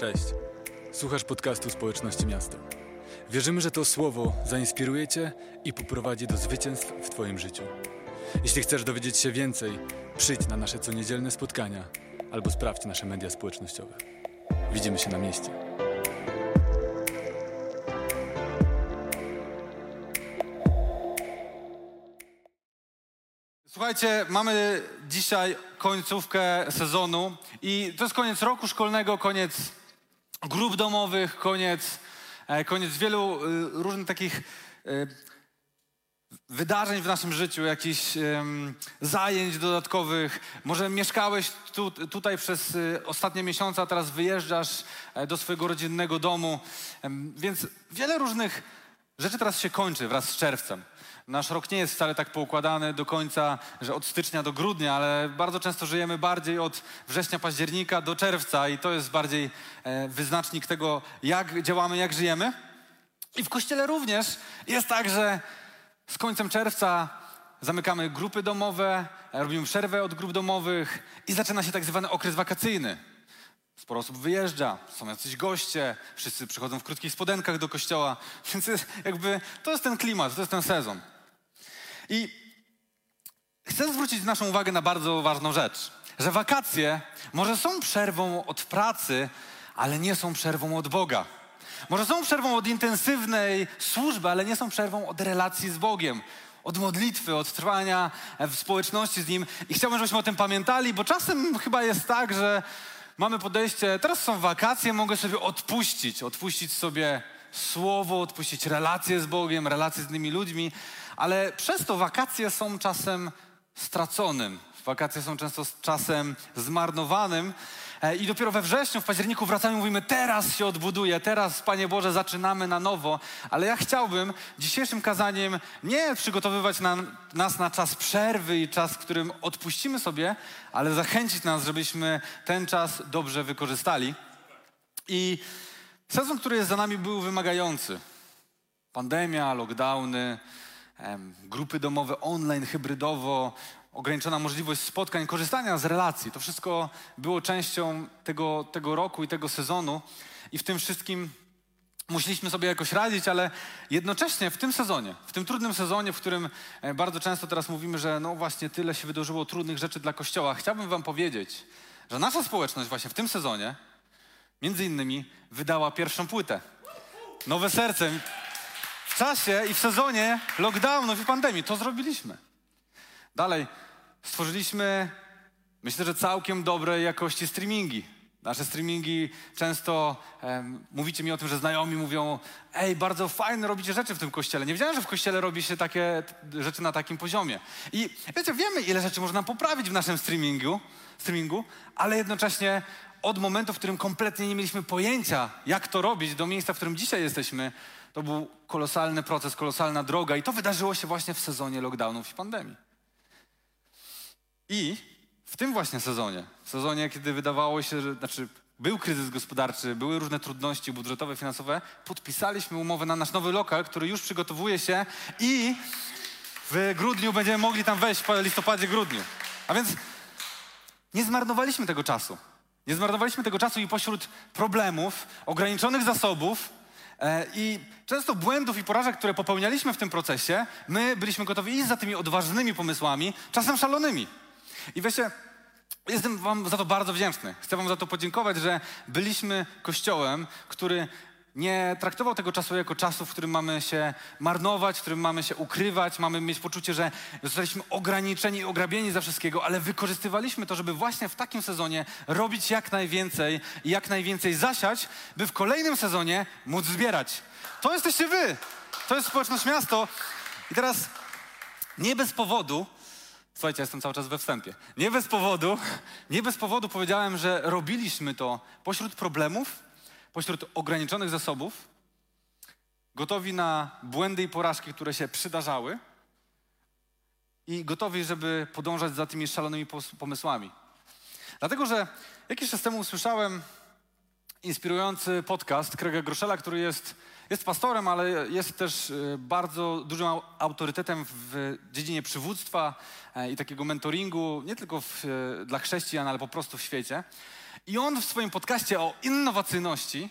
Cześć. Słuchasz podcastu Społeczności Miasta. Wierzymy, że to słowo zainspiruje Cię i poprowadzi do zwycięstw w Twoim życiu. Jeśli chcesz dowiedzieć się więcej, przyjdź na nasze coniedzielne spotkania albo sprawdź nasze media społecznościowe. Widzimy się na mieście. Słuchajcie, mamy dzisiaj końcówkę sezonu i to jest koniec roku szkolnego, koniec grup domowych, koniec, e, koniec wielu e, różnych takich e, wydarzeń w naszym życiu, jakichś zajęć dodatkowych. Może mieszkałeś tu, tutaj przez ostatnie miesiące, a teraz wyjeżdżasz do swojego rodzinnego domu. Więc wiele różnych rzeczy teraz się kończy wraz z czerwcem. Nasz rok nie jest wcale tak poukładany do końca, że od stycznia do grudnia, ale bardzo często żyjemy bardziej od września, października do czerwca i to jest bardziej e, wyznacznik tego, jak działamy, jak żyjemy. I w kościele również jest tak, że z końcem czerwca zamykamy grupy domowe, robimy przerwę od grup domowych i zaczyna się tak zwany okres wakacyjny. Sporo osób wyjeżdża, są jacyś goście, wszyscy przychodzą w krótkich spodenkach do kościoła, więc jakby to jest ten klimat, to jest ten sezon. I chcę zwrócić naszą uwagę na bardzo ważną rzecz, że wakacje może są przerwą od pracy, ale nie są przerwą od Boga. Może są przerwą od intensywnej służby, ale nie są przerwą od relacji z Bogiem, od modlitwy, od trwania w społeczności z Nim. I chciałbym, żebyśmy o tym pamiętali, bo czasem chyba jest tak, że mamy podejście, teraz są wakacje, mogę sobie odpuścić, odpuścić sobie słowo, odpuścić relacje z Bogiem, relacje z innymi ludźmi, ale przez to wakacje są czasem straconym. Wakacje są często czasem zmarnowanym. E, I dopiero we wrześniu, w październiku wracamy i mówimy, teraz się odbuduje, teraz, Panie Boże, zaczynamy na nowo. Ale ja chciałbym dzisiejszym kazaniem nie przygotowywać na, nas na czas przerwy i czas, w którym odpuścimy sobie, ale zachęcić nas, żebyśmy ten czas dobrze wykorzystali. I sezon, który jest za nami, był wymagający. Pandemia, lockdowny, grupy domowe online, hybrydowo, ograniczona możliwość spotkań, korzystania z relacji. To wszystko było częścią tego, tego roku i tego sezonu. I w tym wszystkim musieliśmy sobie jakoś radzić, ale jednocześnie w tym sezonie, w tym trudnym sezonie, w którym e, bardzo często teraz mówimy, że no właśnie tyle się wydarzyło trudnych rzeczy dla Kościoła, chciałbym wam powiedzieć, że nasza społeczność właśnie w tym sezonie między innymi wydała pierwszą płytę. Nowe serce. W czasie i w sezonie lockdownów i pandemii. To zrobiliśmy. Dalej, stworzyliśmy, myślę, że całkiem dobrej jakości streamingi. Nasze streamingi często mówicie mi o tym, że znajomi mówią: Ej, bardzo fajne robicie rzeczy w tym kościele. Nie wiedziałem, że w kościele robi się takie rzeczy na takim poziomie. I wiecie, wiemy, ile rzeczy można poprawić w naszym streamingu, streamingu ale jednocześnie od momentu, w którym kompletnie nie mieliśmy pojęcia, jak to robić, do miejsca, w którym dzisiaj jesteśmy, to był kolosalny proces, kolosalna droga. I to wydarzyło się właśnie w sezonie lockdownów i pandemii. I w tym właśnie sezonie, w sezonie, kiedy wydawało się, że znaczy był kryzys gospodarczy, były różne trudności budżetowe, finansowe, podpisaliśmy umowę na nasz nowy lokal, który już przygotowuje się i w grudniu będziemy mogli tam wejść, w listopadzie, grudniu. A więc nie zmarnowaliśmy tego czasu. Nie zmarnowaliśmy tego czasu i pośród problemów, ograniczonych zasobów i często błędów i porażek, które popełnialiśmy w tym procesie, my byliśmy gotowi iść za tymi odważnymi pomysłami, czasem szalonymi. I wiecie, jestem Wam za to bardzo wdzięczny. Chcę Wam za to podziękować, że byliśmy kościołem, który nie traktował tego czasu jako czasu, w którym mamy się marnować, w którym mamy się ukrywać, mamy mieć poczucie, że zostaliśmy ograniczeni i ograbieni za wszystkiego, ale wykorzystywaliśmy to, żeby właśnie w takim sezonie robić jak najwięcej i jak najwięcej zasiać, by w kolejnym sezonie móc zbierać. To jesteście wy. To jest społeczność miasto. I teraz nie bez powodu Słuchajcie, jestem cały czas we wstępie. Nie bez powodu, nie bez powodu powiedziałem, że robiliśmy to pośród problemów, pośród ograniczonych zasobów, gotowi na błędy i porażki, które się przydarzały i gotowi, żeby podążać za tymi szalonymi pomysłami. Dlatego, że jakiś czas temu usłyszałem inspirujący podcast Krega Groszela, który jest, jest pastorem, ale jest też y, bardzo dużym au- autorytetem w dziedzinie przywództwa e, i takiego mentoringu, nie tylko w, e, dla chrześcijan, ale po prostu w świecie. I on w swoim podcaście o innowacyjności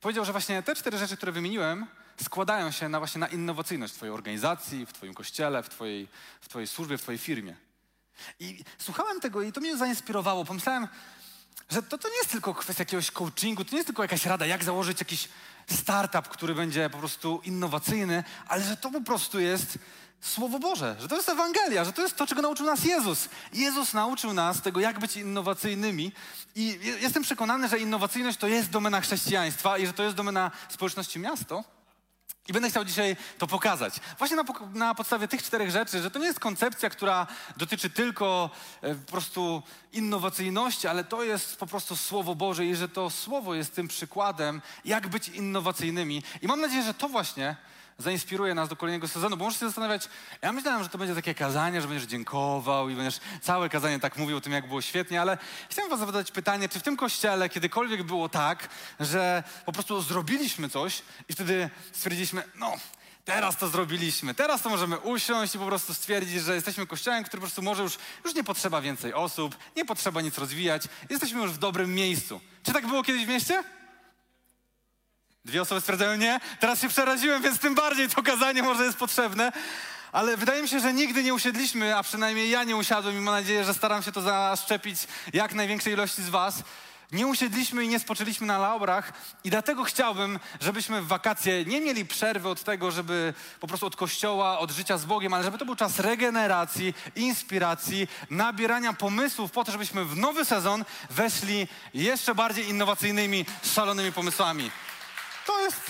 powiedział, że właśnie te cztery rzeczy, które wymieniłem, składają się na właśnie na innowacyjność w Twojej organizacji, w Twoim kościele, w Twojej, w twojej służbie, w Twojej firmie. I słuchałem tego i to mnie zainspirowało. Pomyślałem, że to, to nie jest tylko kwestia jakiegoś coachingu, to nie jest tylko jakaś rada, jak założyć jakiś startup, który będzie po prostu innowacyjny, ale że to po prostu jest Słowo Boże, że to jest Ewangelia, że to jest to, czego nauczył nas Jezus. Jezus nauczył nas tego, jak być innowacyjnymi i jestem przekonany, że innowacyjność to jest domena chrześcijaństwa i że to jest domena społeczności miasto. I będę chciał dzisiaj to pokazać. Właśnie na, na, podstawie tych czterech rzeczy, że to nie jest koncepcja, która dotyczy tylko e, po prostu innowacyjności, ale to jest po prostu Słowo Boże i że to Słowo jest tym przykładem, jak być innowacyjnymi. I mam nadzieję, że to właśnie zainspiruje nas do kolejnego sezonu, bo możesz się zastanawiać, ja myślałem, że to będzie takie kazanie, że będziesz dziękował i będziesz całe kazanie tak mówił o tym, jak było świetnie, ale chciałem was zadać pytanie, czy w tym kościele kiedykolwiek było tak, że po prostu zrobiliśmy coś i wtedy stwierdziliśmy, no, teraz to zrobiliśmy, teraz to możemy usiąść i po prostu stwierdzić, że jesteśmy kościołem, który po prostu może już, już nie potrzeba więcej osób, nie potrzeba nic rozwijać, jesteśmy już w dobrym miejscu. Czy tak było kiedyś w mieście? Dwie osoby stwierdzają nie. Teraz się przeraziłem, więc tym bardziej to kazanie może jest potrzebne. Ale wydaje mi się, że nigdy nie usiedliśmy, a przynajmniej ja nie usiadłem i mam nadzieję, że staram się to zaszczepić jak największej ilości z Was. Nie usiedliśmy i nie spoczęliśmy na laurach i dlatego chciałbym, żebyśmy w wakacje nie mieli przerwy od tego, żeby po prostu od kościoła, od życia z Bogiem, ale żeby to był czas regeneracji, inspiracji, nabierania pomysłów po to, żebyśmy w nowy sezon weszli jeszcze bardziej innowacyjnymi, szalonymi pomysłami. To jest,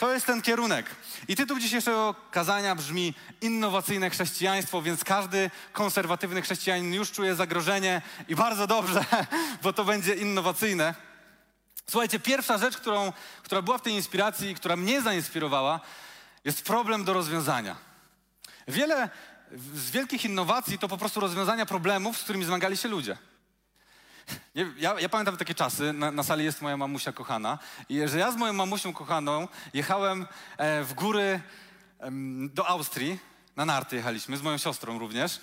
to jest ten kierunek. I tytuł dzisiejszego kazania brzmi Innowacyjne chrześcijaństwo, więc każdy konserwatywny chrześcijanin już czuje zagrożenie i bardzo dobrze, bo to będzie innowacyjne. Słuchajcie, pierwsza rzecz, którą, która była w tej inspiracji, która mnie zainspirowała, jest problem do rozwiązania. Wiele z wielkich innowacji to po prostu rozwiązania problemów, z którymi zmagali się ludzie. Ja, ja, pamiętam takie czasy, na, na, sali jest moja mamusia kochana, i że ja z moją mamusią kochaną jechałem e, w góry e, do Austrii, na narty jechaliśmy, z moją siostrą również.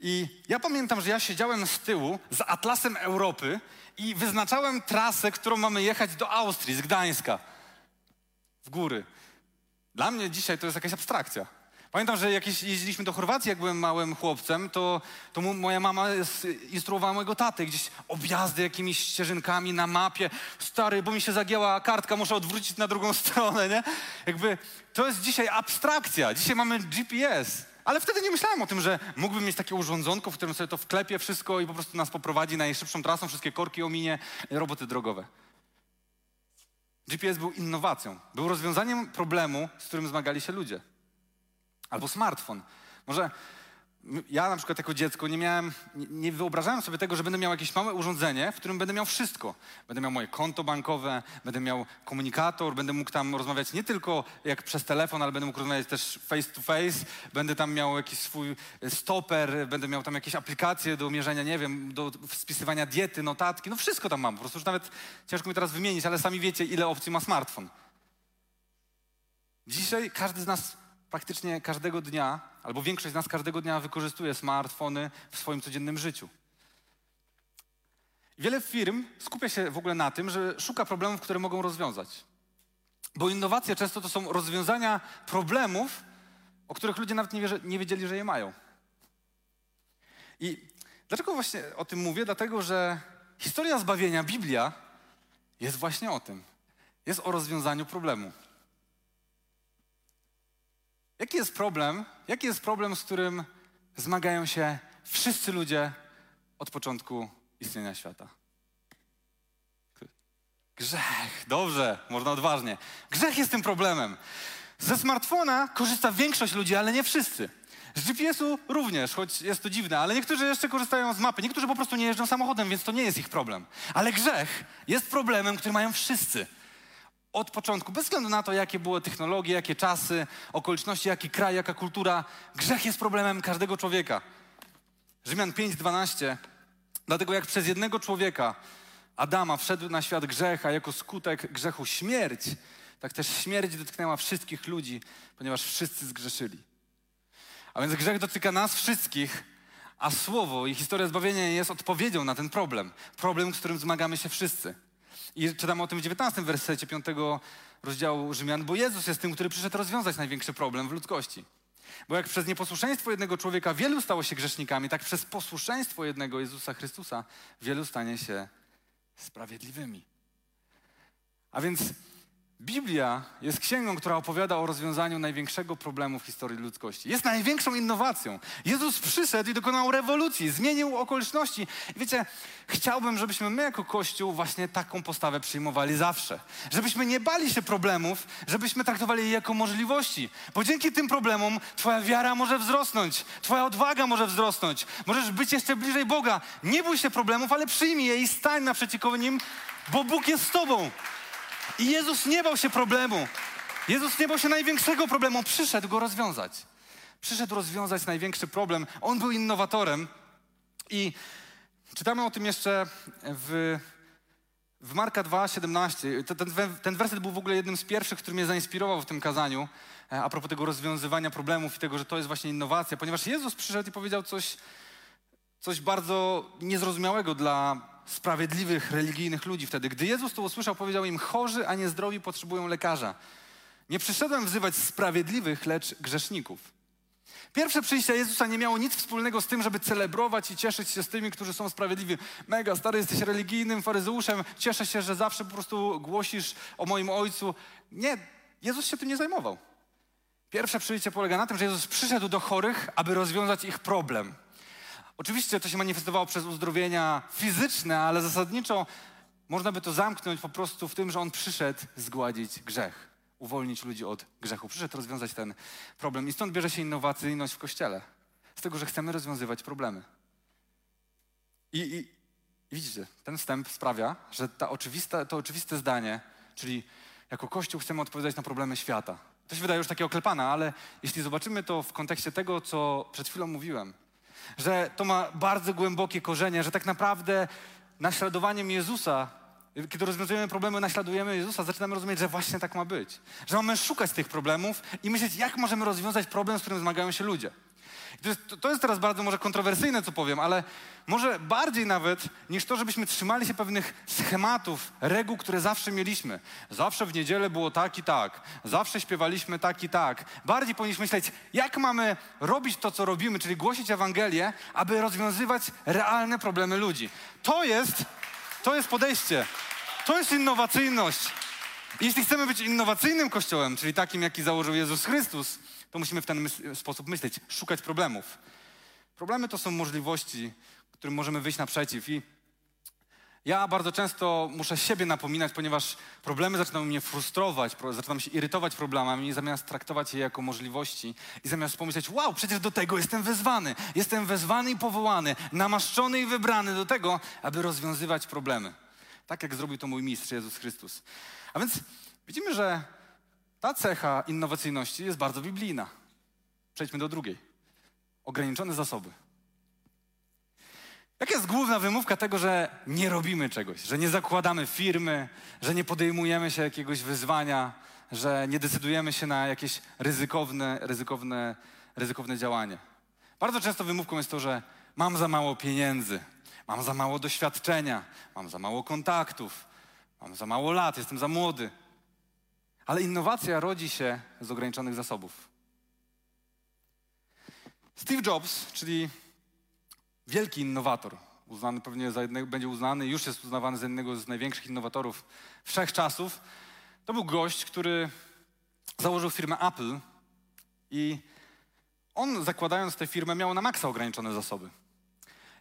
I ja pamiętam, że ja siedziałem z tyłu z Atlasem Europy i wyznaczałem trasę, którą mamy jechać do Austrii, z Gdańska. W góry. Dla mnie dzisiaj to jest jakaś abstrakcja. Pamiętam, że jak jeździliśmy do Chorwacji, jak byłem małym chłopcem, to, to moja mama instruowała mojego tatę gdzieś objazdy jakimiś ścieżynkami na mapie. Stary, bo mi się zagięła kartka, muszę odwrócić na drugą stronę, nie? Jakby to jest dzisiaj abstrakcja. Dzisiaj mamy GPS. Ale wtedy nie myślałem o tym, że mógłbym mieć takie urządzonko, w którym sobie to wklepie wszystko i po prostu nas poprowadzi najszybszą trasą, wszystkie korki ominie, roboty drogowe. GPS był innowacją, był rozwiązaniem problemu, z którym zmagali się ludzie. Albo smartfon. Może ja na przykład jako dziecko nie miałem, nie wyobrażałem sobie tego, że będę miał jakieś małe urządzenie, w którym będę miał wszystko. Będę miał moje konto bankowe, będę miał komunikator, będę mógł tam rozmawiać nie tylko jak przez telefon, ale będę mógł rozmawiać też face to face, będę tam miał jakiś swój stoper, będę miał tam jakieś aplikacje do mierzenia, nie wiem, do spisywania diety, notatki, no wszystko tam mam. Po prostu już nawet ciężko mi teraz wymienić, ale sami wiecie, ile opcji ma smartfon. Dzisiaj każdy z nas praktycznie każdego dnia, albo większość z nas każdego dnia wykorzystuje smartfony w swoim codziennym życiu. Wiele firm skupia się w ogóle na tym, że szuka problemów, które mogą rozwiązać. Bo innowacje często to są rozwiązania problemów, o których ludzie nawet nie, wie, nie wiedzieli, że je mają. I dlaczego właśnie o tym mówię? Dlatego, że historia zbawienia, Biblia, jest właśnie o tym. Jest o rozwiązaniu problemu. Jaki jest problem? Jaki jest problem, z którym zmagają się wszyscy ludzie od początku istnienia świata? Grzech. Dobrze, można odważnie. Grzech jest tym problemem. Ze smartfona korzysta większość ludzi, ale nie wszyscy. Z GPS-u również, choć jest to dziwne, ale niektórzy jeszcze korzystają z mapy. Niektórzy po prostu nie jeżdżą samochodem, więc to nie jest ich problem. Ale grzech jest problemem, który mają wszyscy od początku, bez względu na to, jakie były technologie, jakie czasy, okoliczności, jaki kraj, jaka kultura, grzech jest problemem każdego człowieka. Rzymian 5:12. Dlatego jak przez jednego człowieka, Adama, wszedł na świat grzech, a jako skutek grzechu śmierć, tak też śmierć dotknęła wszystkich ludzi, ponieważ wszyscy zgrzeszyli. A więc grzech dotyka nas wszystkich, A słowo i historia zbawienia jest odpowiedzią na ten problem. Problem, z którym zmagamy się wszyscy. I czytamy o tym w 19 wersecie 5 rozdziału Rzymian, bo Jezus jest tym, który przyszedł rozwiązać największy problem w ludzkości. Bo jak przez nieposłuszeństwo jednego człowieka wielu stało się grzesznikami, tak przez posłuszeństwo jednego Jezusa Chrystusa wielu stanie się sprawiedliwymi. A więc Biblia jest księgą, która opowiada o rozwiązaniu największego problemu w historii ludzkości. Jest największą innowacją. Jezus przyszedł i dokonał rewolucji, zmienił okoliczności. I wiecie, chciałbym, żebyśmy my jako Kościół właśnie taką postawę przyjmowali zawsze. Żebyśmy nie bali się problemów, żebyśmy traktowali je jako możliwości. Bo dzięki tym problemom Twoja wiara może wzrosnąć, Twoja odwaga może wzrosnąć. Możesz być jeszcze bliżej Boga. Nie bój się problemów, ale przyjmij je i stań naprzeciwko nim, bo Bóg jest z Tobą. I Jezus nie bał się problemu. Jezus nie bał się największego problemu. Przyszedł go rozwiązać. Przyszedł rozwiązać największy problem. On był innowatorem. I czytamy o tym jeszcze w, w Marka 2, 17. Ten, ten werset był w ogóle jednym z pierwszych, który mnie zainspirował w tym kazaniu. E, a propos tego rozwiązywania problemów i tego, że to jest właśnie innowacja. Ponieważ Jezus przyszedł i powiedział coś, coś bardzo niezrozumiałego dla sprawiedliwych, religijnych ludzi wtedy. Gdy Jezus to usłyszał, powiedział im: Chorzy, a nie zdrowi potrzebują lekarza. Nie przyszedłem wzywać sprawiedliwych, lecz grzeszników. Pierwsze przyjście Jezusa nie miało nic wspólnego z tym, żeby celebrować i cieszyć się z tymi, którzy są sprawiedliwi. Mega, stary, jesteś religijnym faryzeuszem, cieszę się, że zawsze po prostu głosisz o moim Ojcu. Nie, Jezus się tym nie zajmował. Pierwsze przyjście polega na tym, że Jezus przyszedł do chorych, aby rozwiązać ich problem. Oczywiście to się manifestowało przez uzdrowienia fizyczne, ale zasadniczo można by to zamknąć po prostu w tym, że on przyszedł zgładzić grzech, uwolnić ludzi od grzechu. Przyszedł rozwiązać ten problem. I stąd bierze się innowacyjność w kościele. Z tego, że chcemy rozwiązywać problemy. I, i, i widzicie, ten wstęp sprawia, że ta oczywista, to oczywiste zdanie, czyli jako Kościół chcemy odpowiadać na problemy świata. To się wydaje już takie oklepane, ale jeśli zobaczymy to w kontekście tego, co przed chwilą mówiłem, że to ma bardzo głębokie korzenie, że tak naprawdę naśladowaniem Jezusa, kiedy rozwiązujemy problemy, naśladujemy Jezusa, zaczynamy rozumieć, że właśnie tak ma być. Że mamy szukać tych problemów i myśleć, jak możemy rozwiązać problem, z którym zmagają się ludzie. To jest, to jest, teraz bardzo może kontrowersyjne, co powiem, ale może bardziej nawet niż to, żebyśmy trzymali się pewnych schematów, reguł, które zawsze mieliśmy. Zawsze w niedzielę było tak i tak, zawsze śpiewaliśmy tak i tak. Bardziej powinniśmy myśleć, jak mamy robić to, co robimy, czyli głosić Ewangelię, aby rozwiązywać realne problemy ludzi. To jest, to jest podejście, to jest innowacyjność. Jeśli chcemy być innowacyjnym kościołem, czyli takim, jaki założył Jezus Chrystus, to musimy w ten sposób myśleć, szukać problemów. Problemy to są możliwości, którym możemy wyjść naprzeciw. I ja bardzo często muszę siebie napominać, ponieważ problemy zaczynają mnie frustrować, zaczynam się irytować problemami, zamiast traktować je jako możliwości i zamiast pomyśleć, wow, przecież do tego jestem wezwany. Jestem wezwany i powołany, namaszczony i wybrany do tego, aby rozwiązywać problemy. Tak jak zrobił to mój mistrz Jezus Chrystus. A więc widzimy, że ta cecha innowacyjności jest bardzo biblijna. Przejdźmy do drugiej. Ograniczone zasoby. Jaka jest główna wymówka tego, że nie robimy czegoś, że nie zakładamy firmy, że nie podejmujemy się jakiegoś wyzwania, że nie decydujemy się na jakieś ryzykowne, ryzykowne, ryzykowne działanie? Bardzo często wymówką jest to, że mam za mało pieniędzy, mam za mało doświadczenia, mam za mało kontaktów, mam za mało lat, jestem za młody. Ale innowacja rodzi się z ograniczonych zasobów. Steve Jobs, czyli wielki innowator, uznany pewnie za jednego, będzie uznany, już jest uznawany za jednego z największych innowatorów wszechczasów, to był gość, który założył firmę Apple i on zakładając tę firmę miał na maksa ograniczone zasoby.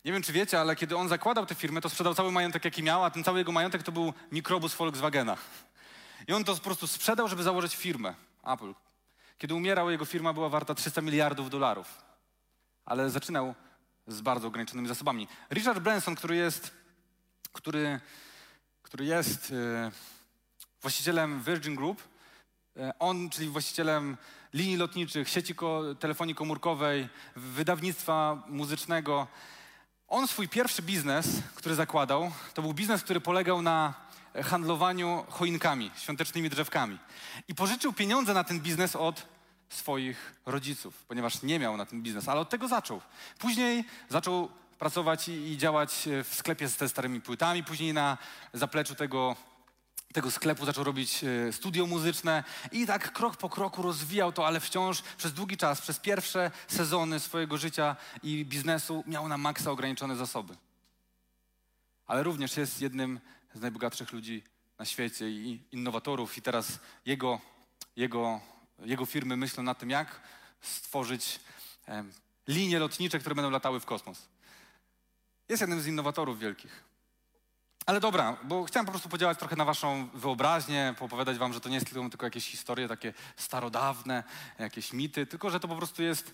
Nie wiem, czy wiecie, ale kiedy on zakładał tę firmę, to sprzedał cały majątek, jaki miał, a ten cały jego majątek to był mikrobus Volkswagena. I on to po prostu sprzedał, żeby założyć firmę Apple. Kiedy umierał, jego firma była warta 300 miliardów dolarów. Ale zaczynał z bardzo ograniczonymi zasobami. Richard Branson, który jest, który, który jest e, właścicielem Virgin Group, e, on, czyli właścicielem linii lotniczych, sieci ko telefonii komórkowej, wydawnictwa muzycznego, on swój pierwszy biznes, który zakładał, to był biznes, który polegał na handlowaniu choinkami, świątecznymi drzewkami. I pożyczył pieniądze na ten biznes od swoich rodziców, ponieważ nie miał na ten biznes, ale od tego zaczął. Później zaczął pracować i, działać w sklepie ze starymi płytami, później na zapleczu tego tego sklepu zaczął robić e, studio muzyczne i tak krok po kroku rozwijał to, ale wciąż przez długi czas, przez pierwsze sezony swojego życia i biznesu miał na maksa ograniczone zasoby. Ale również jest jednym z najbogatszych ludzi na świecie i innowatorów i teraz jego, jego, jego firmy myślą nad tym, jak stworzyć linie lotnicze, które będą latały w kosmos. Jest jednym z innowatorów wielkich. Ale dobra, bo chciałem po prostu podziałać trochę na waszą wyobraźnię, poopowiadać wam, że to nie jest tylko, tylko jakieś historie takie starodawne, jakieś mity, tylko że to po prostu jest,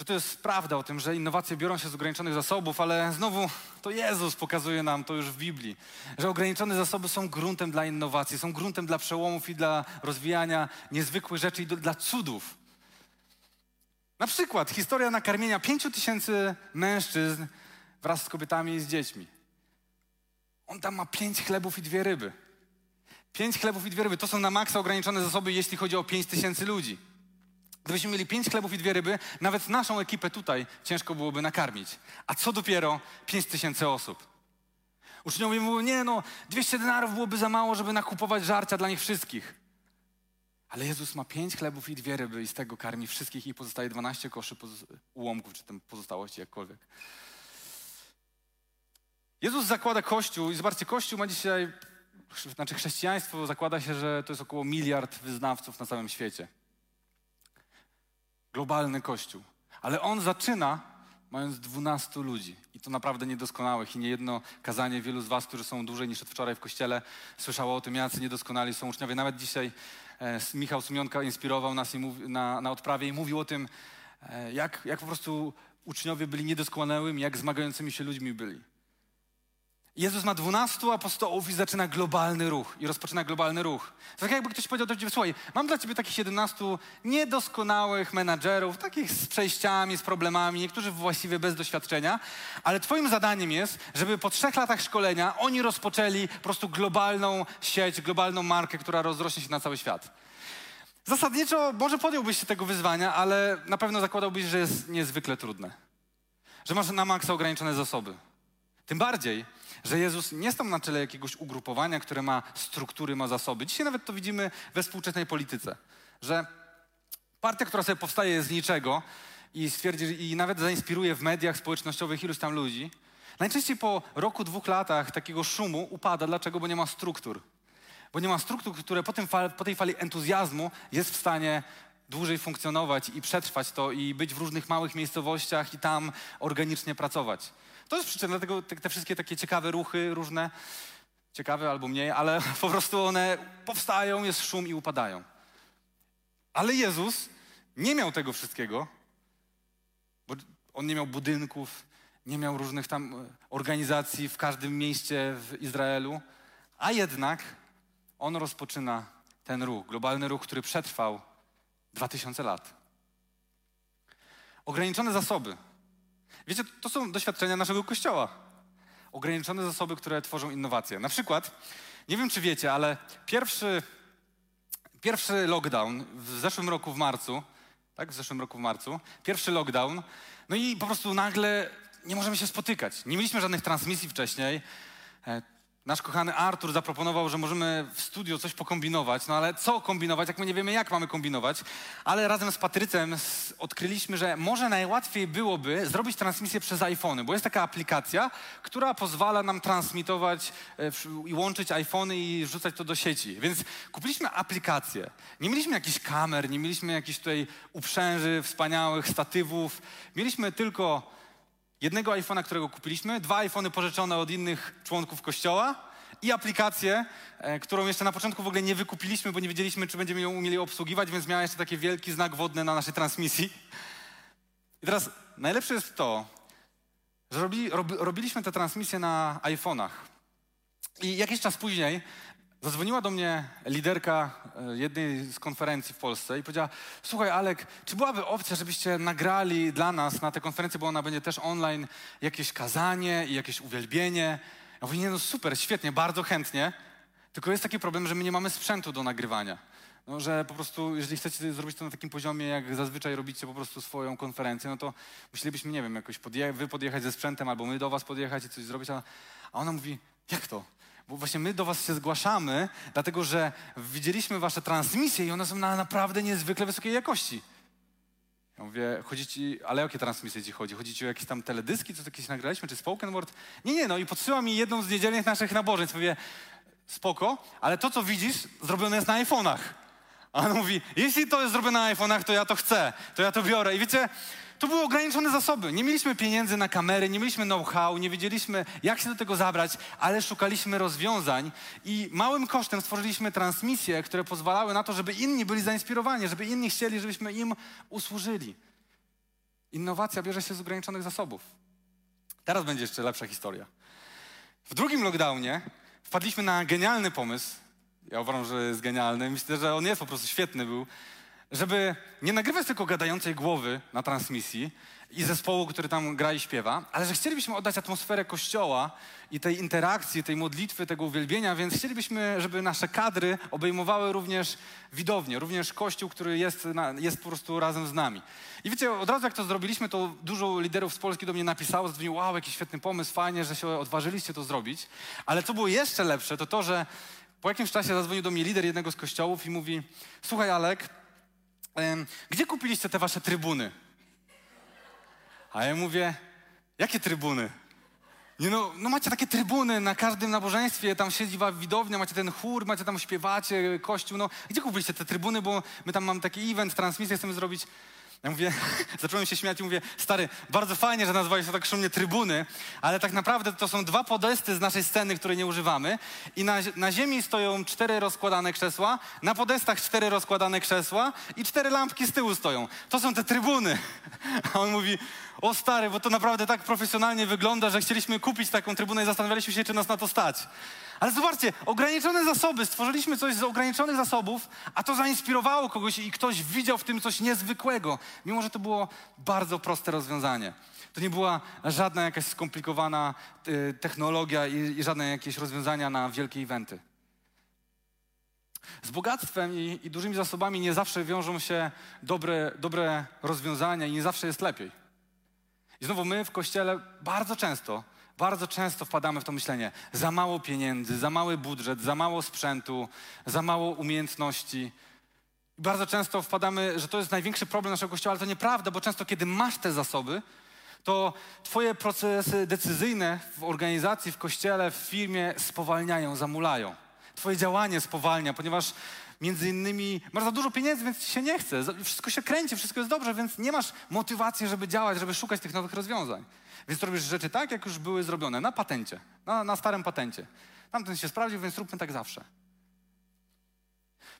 że to jest prawda o tym, że innowacje biorą się z ograniczonych zasobów, ale znowu to Jezus pokazuje nam to już w Biblii, że ograniczone zasoby są gruntem dla innowacji, są gruntem dla przełomów i dla rozwijania niezwykłych rzeczy i do, dla cudów. Na przykład historia nakarmienia pięciu tysięcy mężczyzn wraz z kobietami i z dziećmi. On tam ma pięć chlebów i dwie ryby. Pięć chlebów i dwie ryby. To są na maksa ograniczone zasoby, jeśli chodzi o pięć tysięcy ludzi. Gdybyśmy mieli pięć chlebów i dwie ryby, nawet naszą ekipę tutaj ciężko byłoby nakarmić. A co dopiero pięć tysięcy osób. Uczniowie mówią, nie no, 200 denarów byłoby za mało, żeby nakupować żarcia dla nich wszystkich. Ale Jezus ma pięć chlebów i dwie ryby i z tego karmi wszystkich i pozostaje 12 koszy ułomków, czy tam pozostałości, jakkolwiek. Jezus zakłada Kościół i zobaczcie, Kościół ma dzisiaj, znaczy chrześcijaństwo zakłada się, że to jest około miliard wyznawców na całym świecie. Globalny Kościół. Ale on zaczyna mając 12 ludzi. I to naprawdę niedoskonałych. I niejedno kazanie wielu z was, którzy są dłużej niż od wczoraj w kościele, słyszało o tym, jacy niedoskonali są uczniowie. Nawet dzisiaj e, Michał Sumionka inspirował nas na, na odprawie i mówił o tym, e, jak, jak po prostu uczniowie byli niedoskonałymi, jak zmagającymi się ludźmi byli. Jezus ma dwunastu apostołów i zaczyna globalny ruch. I rozpoczyna globalny ruch. To tak jakby ktoś powiedział do ciebie, słuchaj, mam dla ciebie takich 17 niedoskonałych menadżerów, takich z przejściami, z problemami, niektórzy właściwie bez doświadczenia, ale twoim zadaniem jest, żeby po trzech latach szkolenia oni rozpoczęli po prostu globalną sieć, globalną markę, która rozrośnie się na cały świat. Zasadniczo może podjąłbyś się tego wyzwania, ale na pewno zakładałbyś, że jest niezwykle trudne. Że masz na maksa ograniczone zasoby. Tym bardziej, że Jezus nie stał na czele jakiegoś ugrupowania, które ma struktury, ma zasoby. Dzisiaj nawet to widzimy we współczesnej polityce, że partia, która sobie powstaje z niczego i stwierdzi, i nawet zainspiruje w mediach społecznościowych iluś tam ludzi, najczęściej po roku, dwóch latach takiego szumu upada. Dlaczego? Bo nie ma struktur. Bo nie ma struktur, które po, fal, po tej fali entuzjazmu jest w stanie dłużej funkcjonować i przetrwać to i być w różnych małych miejscowościach i tam organicznie pracować. To jest przyczyna, dlatego te, te wszystkie takie ciekawe ruchy różne, ciekawe albo mniej, ale po prostu one powstają, jest szum i upadają. Ale Jezus nie miał tego wszystkiego, bo on nie miał budynków, nie miał różnych tam e, organizacji w każdym mieście w Izraelu, a jednak on rozpoczyna ten ruch, globalny ruch, który przetrwał 2000 lat. Ograniczone zasoby, Wiecie, to są doświadczenia naszego kościoła. Ograniczone zasoby, które tworzą innowacje. Na przykład, nie wiem czy wiecie, ale pierwszy, pierwszy lockdown w zeszłym roku w marcu, tak, w zeszłym roku w marcu, pierwszy lockdown, no i po prostu nagle nie możemy się spotykać. Nie mieliśmy żadnych transmisji wcześniej. Nasz kochany Artur zaproponował, że możemy w studio coś pokombinować, no ale co kombinować, jak my nie wiemy, jak mamy kombinować. Ale razem z Patrycem odkryliśmy, że może najłatwiej byłoby zrobić transmisję przez iPhony, bo jest taka aplikacja, która pozwala nam transmitować e, i łączyć iPhony i rzucać to do sieci. Więc kupiliśmy aplikację. Nie mieliśmy jakichś kamer, nie mieliśmy jakichś tutaj uprzęży wspaniałych, statywów. Mieliśmy tylko jednego iPhone'a, którego kupiliśmy, dwa iPhony pożyczone od innych członków kościoła i aplikację, e, którą jeszcze na początku w ogóle nie wykupiliśmy, bo nie wiedzieliśmy, czy będziemy ją umieli obsługiwać, więc miała jeszcze taki wielki znak wodny na naszej transmisji. I teraz najlepsze jest to, że rob, robiliśmy te transmisje na iPhone'ach. I jakiś czas później Zadzwoniła do mnie liderka e, jednej z konferencji w Polsce i powiedziała: Słuchaj, Alek, czy byłaby opcja, żebyście nagrali dla nas na tę konferencję, bo ona będzie też online, jakieś kazanie i jakieś uwielbienie? Ja mówię: Nie, no super, świetnie, bardzo chętnie. Tylko jest taki problem, że my nie mamy sprzętu do nagrywania. No, że po prostu, jeżeli chcecie zrobić to na takim poziomie, jak zazwyczaj robicie po prostu swoją konferencję, no to musielibyśmy, nie wiem, jakoś podje wy podjechać ze sprzętem, albo my do was podjechać i coś zrobić, a, a ona mówi, jak to? Bo właśnie my do was się zgłaszamy, dlatego że widzieliśmy wasze transmisje i one są na naprawdę niezwykle wysokiej jakości. Ja mówię, chodzi ci, ale o jakie transmisje ci chodzi? Chodzi ci o jakieś tam teledyski, co jakieś nagraliśmy, czy spoken word? Nie, nie, no i podsyła mi jedną z niedzielnych naszych nabożeństw. Mówię, spoko, ale to, co widzisz, zrobione jest na iPhone'ach. A on mówi, jeśli to jest zrobione na iPhone'ach, to ja to chcę, to ja to biorę. I wiecie, to były ograniczone zasoby. Nie mieliśmy pieniędzy na kamery, nie mieliśmy know-how, nie wiedzieliśmy, jak się do tego zabrać, ale szukaliśmy rozwiązań i małym kosztem stworzyliśmy transmisje, które pozwalały na to, żeby inni byli zainspirowani, żeby inni chcieli, żebyśmy im usłużyli. Innowacja bierze się z ograniczonych zasobów. Teraz będzie jeszcze lepsza historia. W drugim lockdownie wpadliśmy na genialny pomysł. Ja uważam, że jest genialny. Myślę, że on jest po prostu świetny był żeby nie nagrywać tylko gadającej głowy na transmisji i zespołu, który tam gra i śpiewa, ale że chcielibyśmy oddać atmosferę kościoła i tej interakcji, tej modlitwy, tego uwielbienia, więc chcielibyśmy, żeby nasze kadry obejmowały również widownię, również kościół, który jest, na, jest po prostu razem z nami. I wiecie, od razu jak to zrobiliśmy, to dużo liderów z Polski do mnie napisało, zadzwoniło, wow, jaki świetny pomysł, fajnie, że się odważyliście to zrobić. Ale co było jeszcze lepsze, to to, że po jakimś czasie zadzwonił do mnie lider jednego z kościołów i mówi, słuchaj Alek, gdzie kupiliście te wasze trybuny? A ja mówię, jakie trybuny? Nie no, no macie takie trybuny na każdym nabożeństwie, tam siedzi widownia, macie ten chór, macie tam śpiewacie, kościół, no gdzie kupiliście te trybuny, bo my tam mamy taki event, transmisję chcemy zrobić. Ja mówię, zacząłem się śmiać i mówię, stary, bardzo fajnie, że nazwałeś to tak szumnie trybuny, ale tak naprawdę to są dwa podesty z naszej sceny, które nie używamy i na, na ziemi stoją cztery rozkładane krzesła, na podestach cztery rozkładane krzesła i cztery lampki z tyłu stoją. To są te trybuny. A on mówi, o stary, bo to naprawdę tak profesjonalnie wygląda, że chcieliśmy kupić taką trybunę i zastanawialiśmy się, czy nas na to stać. Ale zobaczcie, ograniczone zasoby, stworzyliśmy coś z ograniczonych zasobów, a to zainspirowało kogoś i ktoś widział w tym coś niezwykłego, mimo że to było bardzo proste rozwiązanie. To nie była żadna jakaś skomplikowana y, technologia i, i żadne jakieś rozwiązania na wielkie eventy. Z bogactwem i, i, dużymi zasobami nie zawsze wiążą się dobre, dobre rozwiązania i nie zawsze jest lepiej. I znowu my w kościele bardzo często bardzo często wpadamy w to myślenie: za mało pieniędzy, za mały budżet, za mało sprzętu, za mało umiejętności. Bardzo często wpadamy, że to jest największy problem naszego kościoła, ale to nieprawda, bo często, kiedy masz te zasoby, to Twoje procesy decyzyjne w organizacji, w kościele, w firmie spowalniają, zamulają. Twoje działanie spowalnia, ponieważ między innymi masz za dużo pieniędzy, więc ci się nie chce. Wszystko się kręci, wszystko jest dobrze, więc nie masz motywacji, żeby działać, żeby szukać tych nowych rozwiązań. Więc robisz rzeczy tak, jak już były zrobione, na patencie, na, na starym patencie. Tamten się sprawdził, więc róbmy tak zawsze.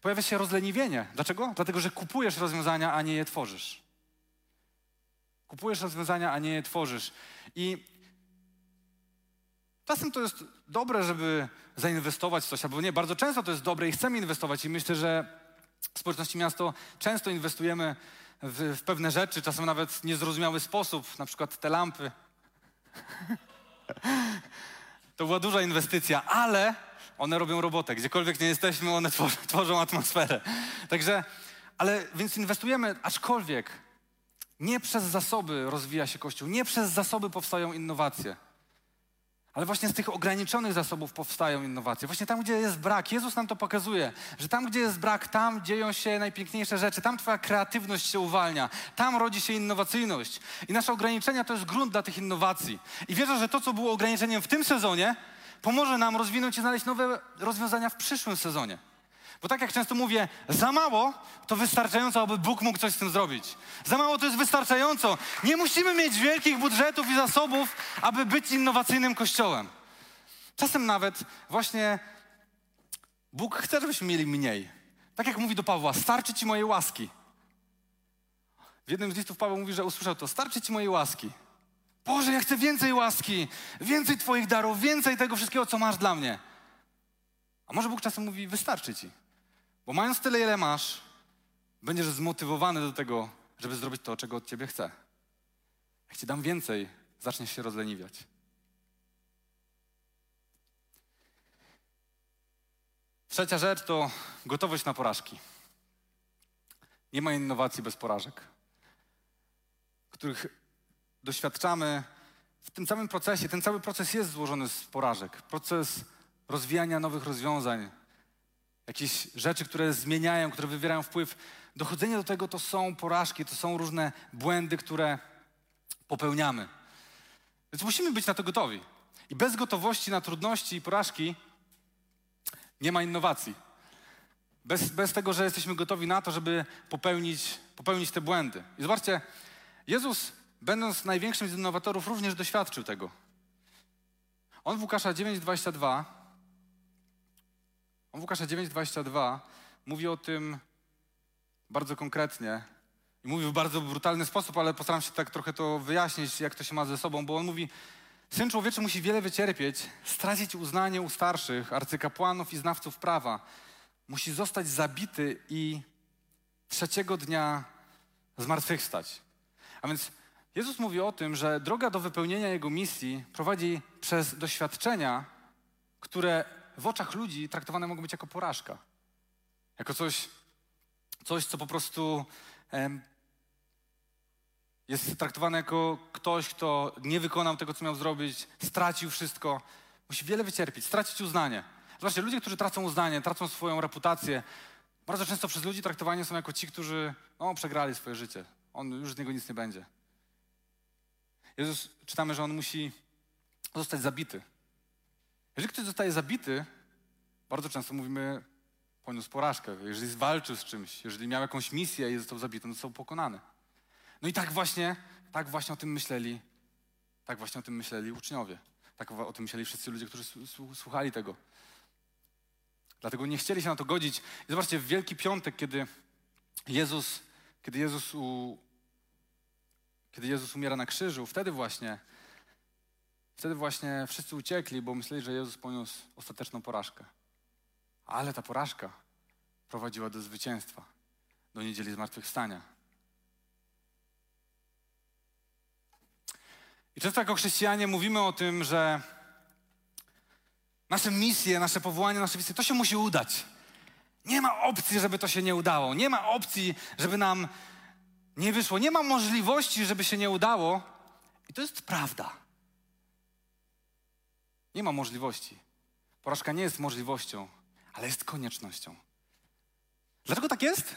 Pojawia się rozleniwienie. Dlaczego? Dlatego, że kupujesz rozwiązania, a nie je tworzysz. Kupujesz rozwiązania, a nie je tworzysz. I czasem to jest dobre, żeby zainwestować w coś, albo nie. Bardzo często to jest dobre i chcemy inwestować. I myślę, że w społeczności miasto często inwestujemy w, w pewne rzeczy, czasem nawet w niezrozumiały sposób, na przykład te lampy. To była duża inwestycja, ale one robią robotę. Gdziekolwiek nie jesteśmy, one tworzą, tworzą atmosferę. Także, ale więc inwestujemy, aczkolwiek nie przez zasoby rozwija się Kościół, nie przez zasoby powstają innowacje. Ale właśnie z tych ograniczonych zasobów powstają innowacje. Właśnie tam, gdzie jest brak. Jezus nam to pokazuje, że tam, gdzie jest brak, tam dzieją się najpiękniejsze rzeczy. Tam Twoja kreatywność się uwalnia. Tam rodzi się innowacyjność. I nasze ograniczenia to jest grunt dla tych innowacji. I wierzę, że to, co było ograniczeniem w tym sezonie, pomoże nam rozwinąć i znaleźć nowe rozwiązania w przyszłym sezonie. Bo tak jak często mówię, za mało to wystarczająco, aby Bóg mógł coś z tym zrobić. Za mało to jest wystarczająco. Nie musimy mieć wielkich budżetów i zasobów, aby być innowacyjnym kościołem. Czasem nawet właśnie Bóg chce, żebyśmy mieli mniej. Tak jak mówi do Pawła, starczy ci mojej łaski. W jednym z listów Paweł mówi, że usłyszał to, starczy ci mojej łaski. Boże, ja chcę więcej łaski, więcej Twoich darów, więcej tego wszystkiego, co masz dla mnie. A może Bóg czasem mówi, wystarczy ci. Bo mając tyle, ile masz, będziesz zmotywowany do tego, żeby zrobić to, czego od ciebie chcę. Jak ci dam więcej, zaczniesz się rozleniwiać. Trzecia rzecz to gotowość na porażki. Nie ma innowacji bez porażek, których doświadczamy w tym samym procesie. Ten cały proces jest złożony z porażek. Proces rozwijania nowych rozwiązań, jakieś rzeczy, które zmieniają, które wywierają wpływ. Dochodzenie do tego to są porażki, to są różne błędy, które popełniamy. Więc musimy być na to gotowi. I bez gotowości na trudności i porażki nie ma innowacji. Bez, bez tego, że jesteśmy gotowi na to, żeby popełnić, popełnić te błędy. I zobaczcie, Jezus, będąc największym z innowatorów, również doświadczył tego. On w Łukasza 9,22 on w Łukasza 9,22 mówi o tym bardzo konkretnie i mówi w bardzo brutalny sposób, ale postaram się tak trochę to wyjaśnić, jak to się ma ze sobą, bo on mówi, Syn człowieczy musi wiele wycierpieć, stracić uznanie u starszych, arcykapłanów i znawców prawa. Musi zostać zabity i trzeciego dnia zmartwychwstać. A więc Jezus mówi o tym, że droga do wypełnienia Jego misji prowadzi przez doświadczenia, które w oczach ludzi traktowane mogą być jako porażka. Jako coś, coś co po prostu jest traktowany jako ktoś, kto nie wykonał tego, co miał zrobić, stracił wszystko, musi wiele wycierpieć, stracić uznanie. Zobaczcie, ludzie, którzy tracą uznanie, tracą swoją reputację, bardzo często przez ludzi traktowani są jako ci, którzy no, przegrali swoje życie. On już z niego nic nie będzie. Jezus, czytamy, że on musi zostać zabity. Jeżeli ktoś zostaje zabity, bardzo często mówimy, poniósł porażkę. Jeżeli zwalczył z czymś, jeżeli miał jakąś misję i został zabity, no został pokonany. No i tak właśnie, tak właśnie o tym myśleli, tak właśnie o tym myśleli uczniowie. Tak o tym myśleli wszyscy ludzie, którzy słuchali tego. Dlatego nie chcieli się na to godzić. I zobaczcie, w Wielki Piątek, kiedy Jezus, kiedy Jezus, u, kiedy Jezus umiera na krzyżu, wtedy właśnie, wtedy właśnie wszyscy uciekli, bo myśleli, że Jezus poniósł ostateczną porażkę. Ale ta porażka prowadziła do zwycięstwa, do niedzieli zmartwychwstania. I często jako chrześcijanie mówimy o tym, że nasze misje, nasze powołanie, nasze misje, to się musi udać. Nie ma opcji, żeby to się nie udało. Nie ma opcji, żeby nam nie wyszło. Nie ma możliwości, żeby się nie udało. I to jest prawda. Nie ma możliwości. Porażka nie jest możliwością, ale jest koniecznością. Dlaczego tak jest?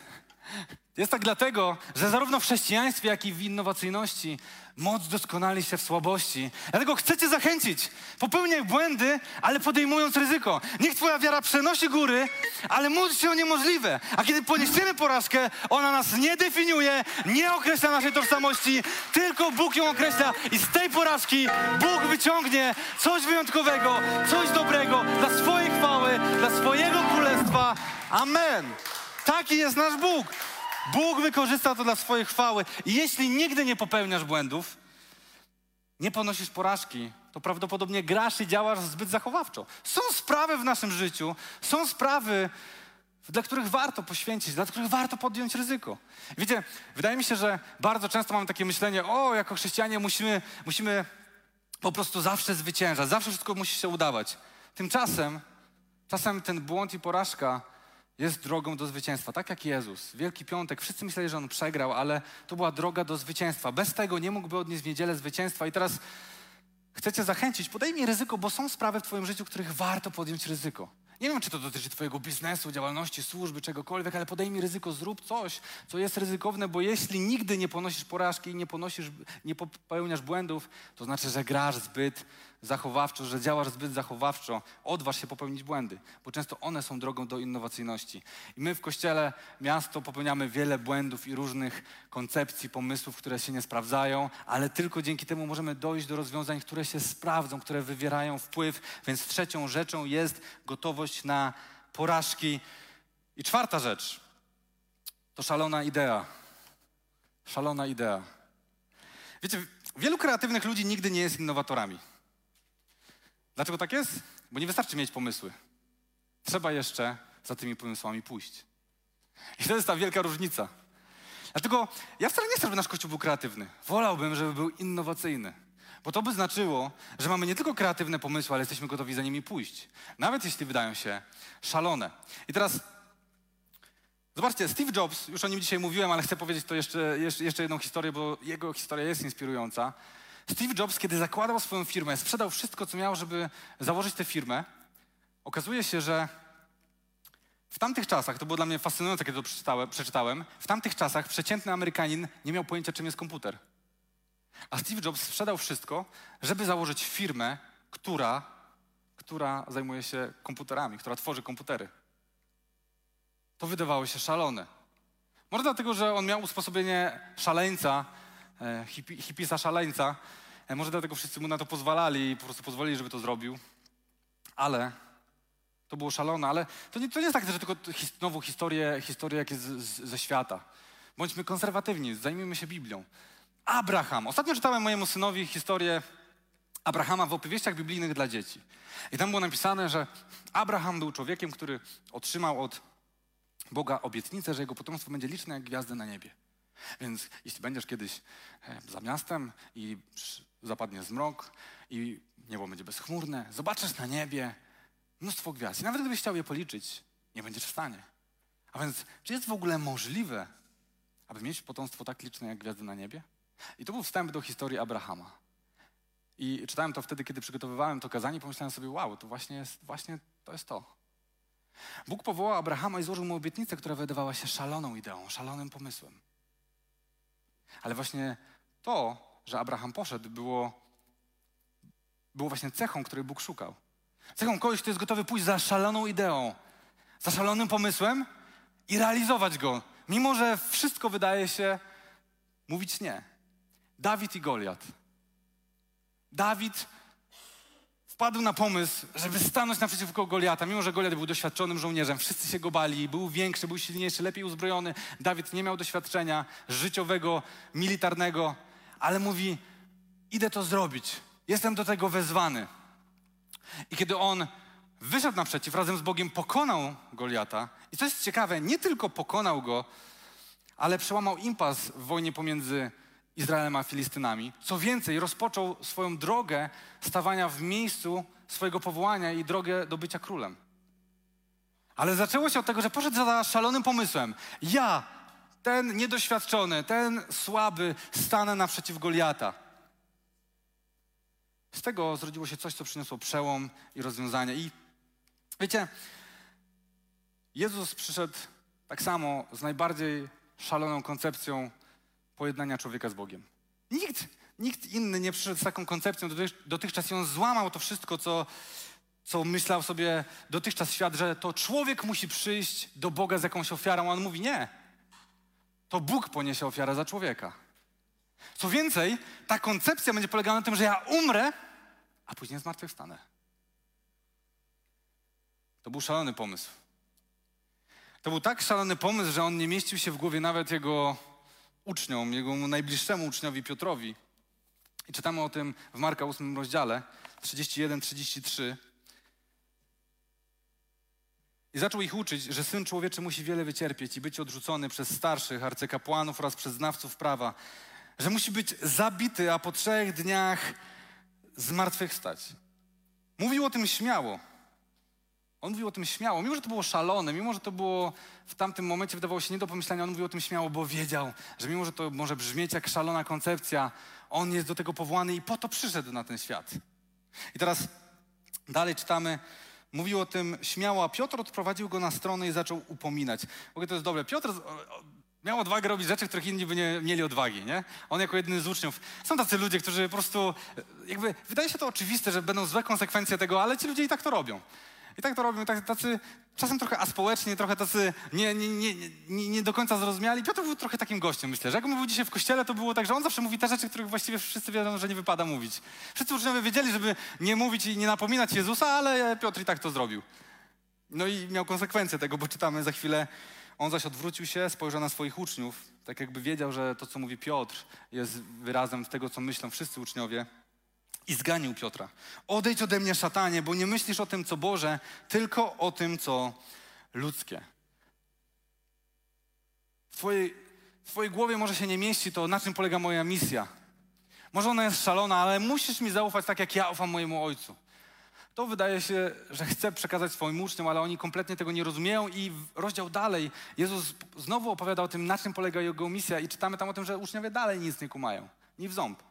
Jest tak dlatego, że zarówno w chrześcijaństwie, jak i w innowacyjności moc doskonali się w słabości. Dlatego chcę Cię zachęcić. Popełniaj błędy, ale podejmując ryzyko. Niech Twoja wiara przenosi góry, ale módl się o niemożliwe. A kiedy poniesiemy porażkę, ona nas nie definiuje, nie określa naszej tożsamości, tylko Bóg ją określa. I z tej porażki Bóg wyciągnie coś wyjątkowego, coś dobrego dla swojej chwały, dla swojego królestwa. Amen. Taki jest nasz Bóg. Bóg wykorzysta to dla swojej chwały. I jeśli nigdy nie popełniasz błędów, nie ponosisz porażki, to prawdopodobnie grasz i działasz zbyt zachowawczo. Są sprawy w naszym życiu, są sprawy, dla których warto poświęcić, dla których warto podjąć ryzyko. Wiecie, wydaje mi się, że bardzo często mamy takie myślenie, o, jako chrześcijanie musimy, musimy po prostu zawsze zwyciężać, zawsze wszystko musi się udawać. Tymczasem, czasem ten błąd i porażka jest drogą do zwycięstwa, tak jak Jezus. Wielki Piątek, wszyscy myśleli, że On przegrał, ale to była droga do zwycięstwa. Bez tego nie mógłby odnieść w niedzielę zwycięstwa. I teraz chcecie zachęcić, podejmij ryzyko, bo są sprawy w Twoim życiu, których warto podjąć ryzyko. Nie wiem, czy to dotyczy Twojego biznesu, działalności, służby, czegokolwiek, ale podejmij ryzyko, zrób coś, co jest ryzykowne, bo jeśli nigdy nie ponosisz porażki i nie, ponosisz, nie popełniasz błędów, to znaczy, że grasz zbyt zachowawczo, że działasz zbyt zachowawczo, odważ się popełnić błędy, bo często one są drogą do innowacyjności. I my w Kościele Miasto popełniamy wiele błędów i różnych koncepcji, pomysłów, które się nie sprawdzają, ale tylko dzięki temu możemy dojść do rozwiązań, które się sprawdzą, które wywierają wpływ. Więc trzecią rzeczą jest gotowość na porażki. I czwarta rzecz to szalona idea. Szalona idea. Wiecie, wielu kreatywnych ludzi nigdy nie jest innowatorami. Dlaczego tak jest? Bo nie wystarczy mieć pomysły. Trzeba jeszcze za tymi pomysłami pójść. I to jest ta wielka różnica. Dlatego ja wcale nie chcę, żeby nasz Kościół był kreatywny. Wolałbym, żeby był innowacyjny. Bo to by znaczyło, że mamy nie tylko kreatywne pomysły, ale jesteśmy gotowi za nimi pójść. Nawet jeśli wydają się szalone. I teraz Zobaczcie, Steve Jobs, już o nim dzisiaj mówiłem, ale chcę powiedzieć to jeszcze, jeszcze, jeszcze jedną historię, bo jego historia jest inspirująca. Steve Jobs, kiedy zakładał swoją firmę, sprzedał wszystko, co miał, żeby założyć tę firmę, okazuje się, że w tamtych czasach, to było dla mnie fascynujące, kiedy to przeczytałem, w tamtych czasach przeciętny Amerykanin nie miał pojęcia, czym jest komputer. A Steve Jobs sprzedał wszystko, żeby założyć firmę, która, która zajmuje się komputerami, która tworzy komputery. To wydawało się szalone. Może dlatego, że on miał usposobienie szaleńca, hipi, hipisa szaleńca. E, może dlatego wszyscy mu na to pozwalali i po prostu pozwolili, żeby to zrobił. Ale to było szalone, ale to nie, to nie jest tak, że tylko his, znowu historię, historię jakieś z, z, ze świata. Bądźmy konserwatywni, zajmijmy się Biblią. Abraham. Ostatnio czytałem mojemu synowi historię Abrahama w opowieściach biblijnych dla dzieci. I tam było napisane, że Abraham był człowiekiem, który otrzymał od Boga obietnicę, że jego potomstwo będzie liczne jak gwiazdy na niebie. Więc jeśli będziesz kiedyś e, za miastem i zapadnie zmrok i niebo będzie bezchmurne, zobaczysz na niebie mnóstwo gwiazd. I nawet gdybyś chciał je policzyć, nie będziesz w stanie. A więc, czy jest w ogóle możliwe, aby mieć potomstwo tak liczne jak gwiazdy na niebie? I to był wstęp do historii Abrahama. I czytałem to wtedy, kiedy przygotowywałem to kazanie, pomyślałem sobie, wow, to właśnie jest, właśnie to jest to. Bóg powołał Abrahama i złożył mu obietnicę, która wydawała się szaloną ideą, szalonym pomysłem. Ale właśnie to, że Abraham poszedł, było, było właśnie cechą, której Bóg szukał. Cechą kogoś, kto jest gotowy pójść za szaloną ideą, za szalonym pomysłem i realizować go, mimo że wszystko wydaje się mówić nie. Dawid i Goliat. Dawid wpadł na pomysł, żeby stanąć naprzeciwko Goliata, mimo że Goliat był doświadczonym żołnierzem. Wszyscy się go bali, był większy, był silniejszy, lepiej uzbrojony. Dawid nie miał doświadczenia życiowego, militarnego, ale mówi: Idę to zrobić. Jestem do tego wezwany. I kiedy on wyszedł naprzeciw, razem z Bogiem pokonał Goliata, i co jest ciekawe, nie tylko pokonał go, ale przełamał impas w wojnie pomiędzy Izraelem a Filistynami. Co więcej, rozpoczął swoją drogę stawania w miejscu swojego powołania i drogę do bycia królem. Ale zaczęło się od tego, że poszedł za szalonym pomysłem. Ja, ten niedoświadczony, ten słaby, stanę naprzeciw Goliata. Z tego zrodziło się coś, co przyniosło przełom i rozwiązanie. I wiecie, Jezus przyszedł tak samo z najbardziej szaloną koncepcją pojednania człowieka z Bogiem. Nikt, nikt inny nie przyszedł z taką koncepcją dotychczas on złamał to wszystko, co, co myślał sobie dotychczas świat, że to człowiek musi przyjść do Boga z jakąś ofiarą. A on mówi nie. To Bóg poniesie ofiarę za człowieka. Co więcej, ta koncepcja będzie polegała na tym, że ja umrę, a później zmartwychwstanę. To był szalony pomysł. To był tak szalony pomysł, że on nie mieścił się w głowie nawet jego uczniom, jego najbliższemu uczniowi Piotrowi. I czytamy o tym w Marka 8 rozdziale 31-33. I zaczął ich uczyć, że Syn Człowieczy musi wiele wycierpieć i być odrzucony przez starszych arcykapłanów oraz przez znawców prawa, że musi być zabity, a po trzech dniach zmartwychwstać. Mówił o tym śmiało. On mówił o tym śmiało, mimo że to było szalone, mimo że to było w tamtym momencie wydawało się nie do pomyślenia, on mówił o tym śmiało, bo wiedział, że mimo że to może brzmieć jak szalona koncepcja, on jest do tego powołany i po to przyszedł na ten świat. I teraz dalej czytamy, mówił o tym śmiało, a Piotr odprowadził go na stronę i zaczął upominać. W ogóle to jest dobre. Piotr miał odwagę robić rzeczy, których inni by nie mieli odwagi, nie? On jako jeden z uczniów. Są tacy ludzie, którzy po prostu, jakby, wydaje się to oczywiste, że będą złe konsekwencje tego, ale ci ludzie i tak to robią. I tak to robią, tak, tacy czasem trochę aspołecznie, trochę tacy nie, nie, nie, nie, nie do końca zrozumiali. Piotr był trochę takim gościem, myślę, że jak mówił dzisiaj w kościele, to było tak, że on zawsze mówi te rzeczy, których właściwie wszyscy wiedzą, że nie wypada mówić. Wszyscy uczniowie wiedzieli, żeby nie mówić i nie napominać Jezusa, ale Piotr i tak to zrobił. No i miał konsekwencje tego, bo czytamy za chwilę, on zaś odwrócił się, spojrzał na swoich uczniów, tak jakby wiedział, że to, co mówi Piotr, jest wyrazem tego, co myślą wszyscy uczniowie i zganił Piotra. Odejdź ode mnie, szatanie, bo nie myślisz o tym, co Boże, tylko o tym, co ludzkie. W twojej, w twojej głowie może się nie mieści to, na czym polega moja misja. Może ona jest szalona, ale musisz mi zaufać tak, jak ja ufam mojemu ojcu. To wydaje się, że chce przekazać swoim uczniom, ale oni kompletnie tego nie rozumieją i rozdział dalej Jezus znowu opowiada o tym, na czym polega jego misja i czytamy tam o tym, że uczniowie dalej nic nie kumają, ni w ząb.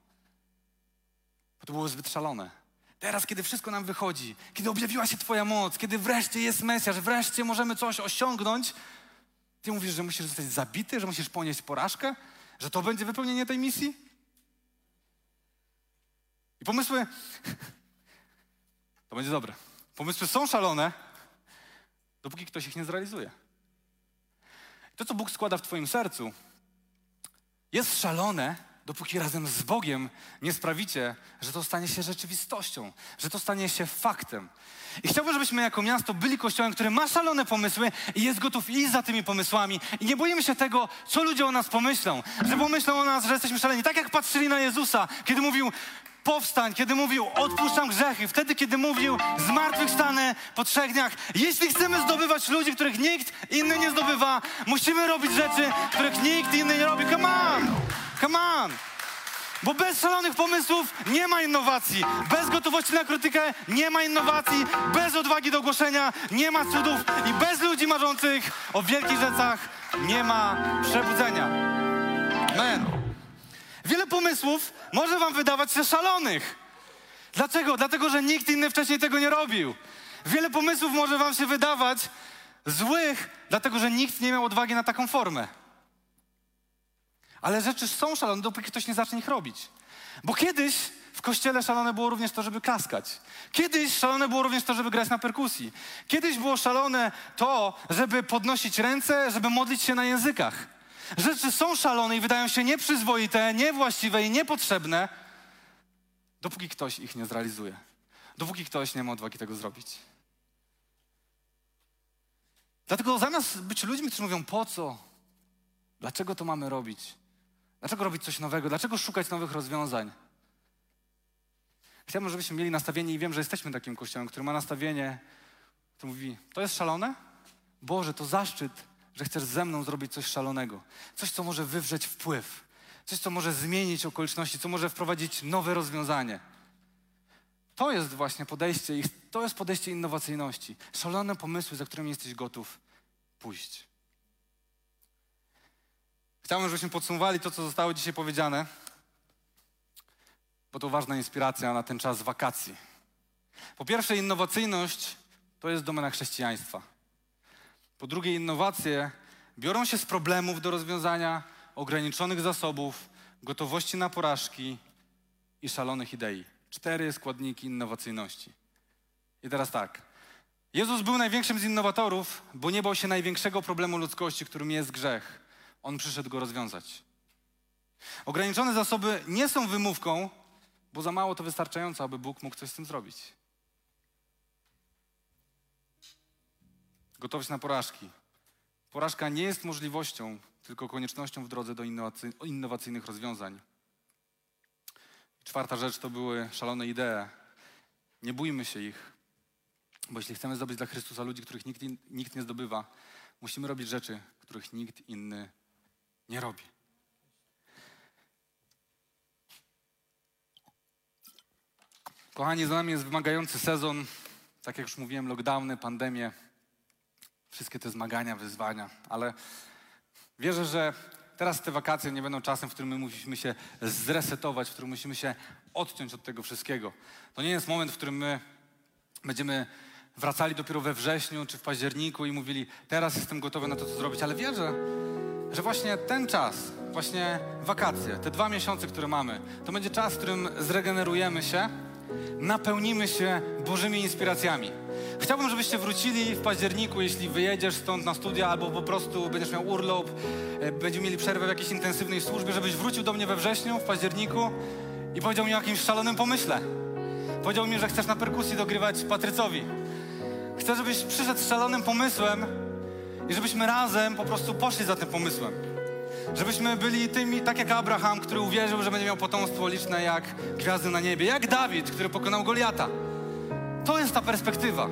Bo to było zbyt szalone. Teraz, kiedy wszystko nam wychodzi, kiedy objawiła się Twoja moc, kiedy wreszcie jest Mesjasz, wreszcie możemy coś osiągnąć, Ty mówisz, że musisz zostać zabity, że musisz ponieść porażkę, że to będzie wypełnienie tej misji? I pomysły, to będzie dobre. Pomysły są szalone, dopóki ktoś ich nie zrealizuje. To, co Bóg składa w Twoim sercu, jest szalone, dopóki razem z Bogiem nie sprawicie, że to stanie się rzeczywistością, że to stanie się faktem. I chciałbym, żebyśmy jako miasto byli kościołem, który ma szalone pomysły i jest gotów iść za tymi pomysłami. I nie boimy się tego, co ludzie o nas pomyślą. Że pomyślą o nas, że jesteśmy szaleni. Tak jak patrzyli na Jezusa, kiedy mówił, powstań, kiedy mówił odpuszczam grzechy, wtedy kiedy mówił zmartwychwstanę po trzech dniach. Jeśli chcemy zdobywać ludzi, których nikt inny nie zdobywa, musimy robić rzeczy, których nikt inny nie robi. Come on! Come on! Bo bez szalonych pomysłów nie ma innowacji. Bez gotowości na krytykę nie ma innowacji. Bez odwagi do głoszenia nie ma cudów. I bez ludzi marzących o wielkich rzeczach nie ma przebudzenia. Amen. Wiele pomysłów może wam wydawać się szalonych. Dlaczego? Dlatego, że nikt inny wcześniej tego nie robił. Wiele pomysłów może wam się wydawać złych, dlatego, że nikt nie miał odwagi na taką formę. Ale rzeczy są szalone, dopóki ktoś nie zacznie ich robić. Bo kiedyś w kościele szalone było również to, żeby klaskać. Kiedyś szalone było również to, żeby grać na perkusji. Kiedyś było szalone to, żeby podnosić ręce, żeby modlić się na językach. Rzeczy są szalone i wydają się nieprzyzwoite, niewłaściwe i niepotrzebne, dopóki ktoś ich nie zrealizuje. Dopóki ktoś nie ma odwagi tego zrobić. Dlatego zamiast być ludźmi, którzy mówią po co, dlaczego to mamy robić, dlaczego robić coś nowego, dlaczego szukać nowych rozwiązań, chciałbym, żebyśmy mieli nastawienie i wiem, że jesteśmy takim kościołem, który ma nastawienie, który mówi, to jest szalone? Boże, to zaszczyt że chcesz ze mną zrobić coś szalonego, coś, co może wywrzeć wpływ, coś, co może zmienić okoliczności, co może wprowadzić nowe rozwiązanie. To jest właśnie podejście, to jest podejście innowacyjności. Szalone pomysły, za którymi jesteś gotów pójść. Chciałbym, żebyśmy podsumowali to, co zostało dzisiaj powiedziane, bo to ważna inspiracja na ten czas wakacji. Po pierwsze, innowacyjność to jest domena chrześcijaństwa. Po drugie, innowacje biorą się z problemów do rozwiązania, ograniczonych zasobów, gotowości na porażki i szalonych idei. Cztery składniki innowacyjności. I teraz tak. Jezus był największym z innowatorów, bo nie bał się największego problemu ludzkości, którym jest grzech. On przyszedł go rozwiązać. Ograniczone zasoby nie są wymówką, bo za mało to wystarczająco, aby Bóg mógł coś z tym zrobić. Gotowość na porażki. Porażka nie jest możliwością, tylko koniecznością w drodze do innowacyjnych rozwiązań. Czwarta rzecz to były szalone idee. Nie bójmy się ich, bo jeśli chcemy zdobyć dla Chrystusa ludzi, których nikt, nikt nie zdobywa, musimy robić rzeczy, których nikt inny nie robi. Kochani, za nami jest wymagający sezon, tak jak już mówiłem, lockdowny, pandemie wszystkie te zmagania, wyzwania, ale wierzę, że teraz te wakacje nie będą czasem, w którym my musimy się zresetować, w którym musimy się odciąć od tego wszystkiego. To nie jest moment, w którym my będziemy wracali dopiero we wrześniu czy w październiku i mówili, teraz jestem gotowy na to, co zrobić, ale wierzę, że właśnie ten czas, właśnie wakacje, te dwa miesiące, które mamy, to będzie czas, w którym zregenerujemy się, napełnimy się Bożymi inspiracjami. Chciałbym, żebyście wrócili w październiku, jeśli wyjedziesz stąd na studia albo po prostu będziesz miał urlop, e, będziemy mieli przerwę w jakiejś intensywnej służbie, żebyś wrócił do mnie we wrześniu, w październiku i powiedział mi o jakimś szalonym pomyśle. Powiedział mi, że chcesz na perkusji dogrywać Patrycowi. Chcę, żebyś przyszedł z szalonym pomysłem i żebyśmy razem po prostu poszli za tym pomysłem. Żebyśmy byli tymi, tak jak Abraham, który uwierzył, że będzie miał potomstwo liczne jak gwiazdy na niebie, jak Dawid, który pokonał Goliata. To jest ta perspektywa.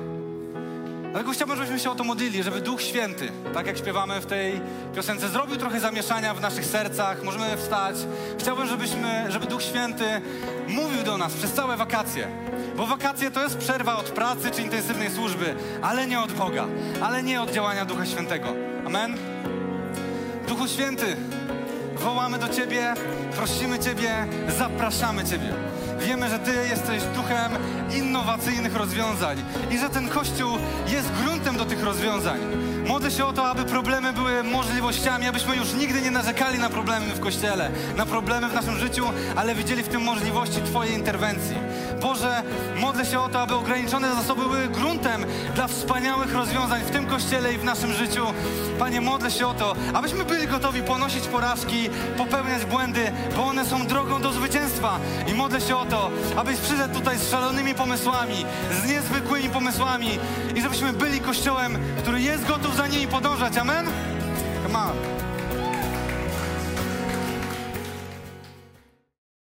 Dlatego chciałbym, żebyśmy się o to modlili, żeby Duch Święty, tak jak śpiewamy w tej piosence, zrobił trochę zamieszania w naszych sercach, możemy wstać. Chciałbym, żebyśmy, żeby Duch Święty mówił do nas przez całe wakacje. Bo wakacje to jest przerwa od pracy czy intensywnej służby, ale nie od Boga, ale nie od działania Ducha Świętego. Amen? Duchu Święty, wołamy do Ciebie, prosimy Ciebie, zapraszamy Ciebie. Wiemy, że Ty jesteś duchem innowacyjnych rozwiązań i że ten Kościół jest gruntem do tych rozwiązań. Modlę się o to, aby problemy były możliwościami, abyśmy już nigdy nie narzekali na problemy w Kościele, na problemy w naszym życiu, ale widzieli w tym możliwości Twojej interwencji. Boże, modlę się o to, aby ograniczone zasoby były gruntem dla wspaniałych rozwiązań w tym Kościele i w naszym życiu. Panie, modlę się o to, abyśmy byli gotowi ponosić porażki, popełniać błędy, bo one są drogą do zwycięstwa. I modlę się o to, abyś przyszedł tutaj z szalonymi pomysłami, z niezwykłymi pomysłami i żebyśmy byli Kościołem, który jest gotów za nimi podążać. Amen? Come on.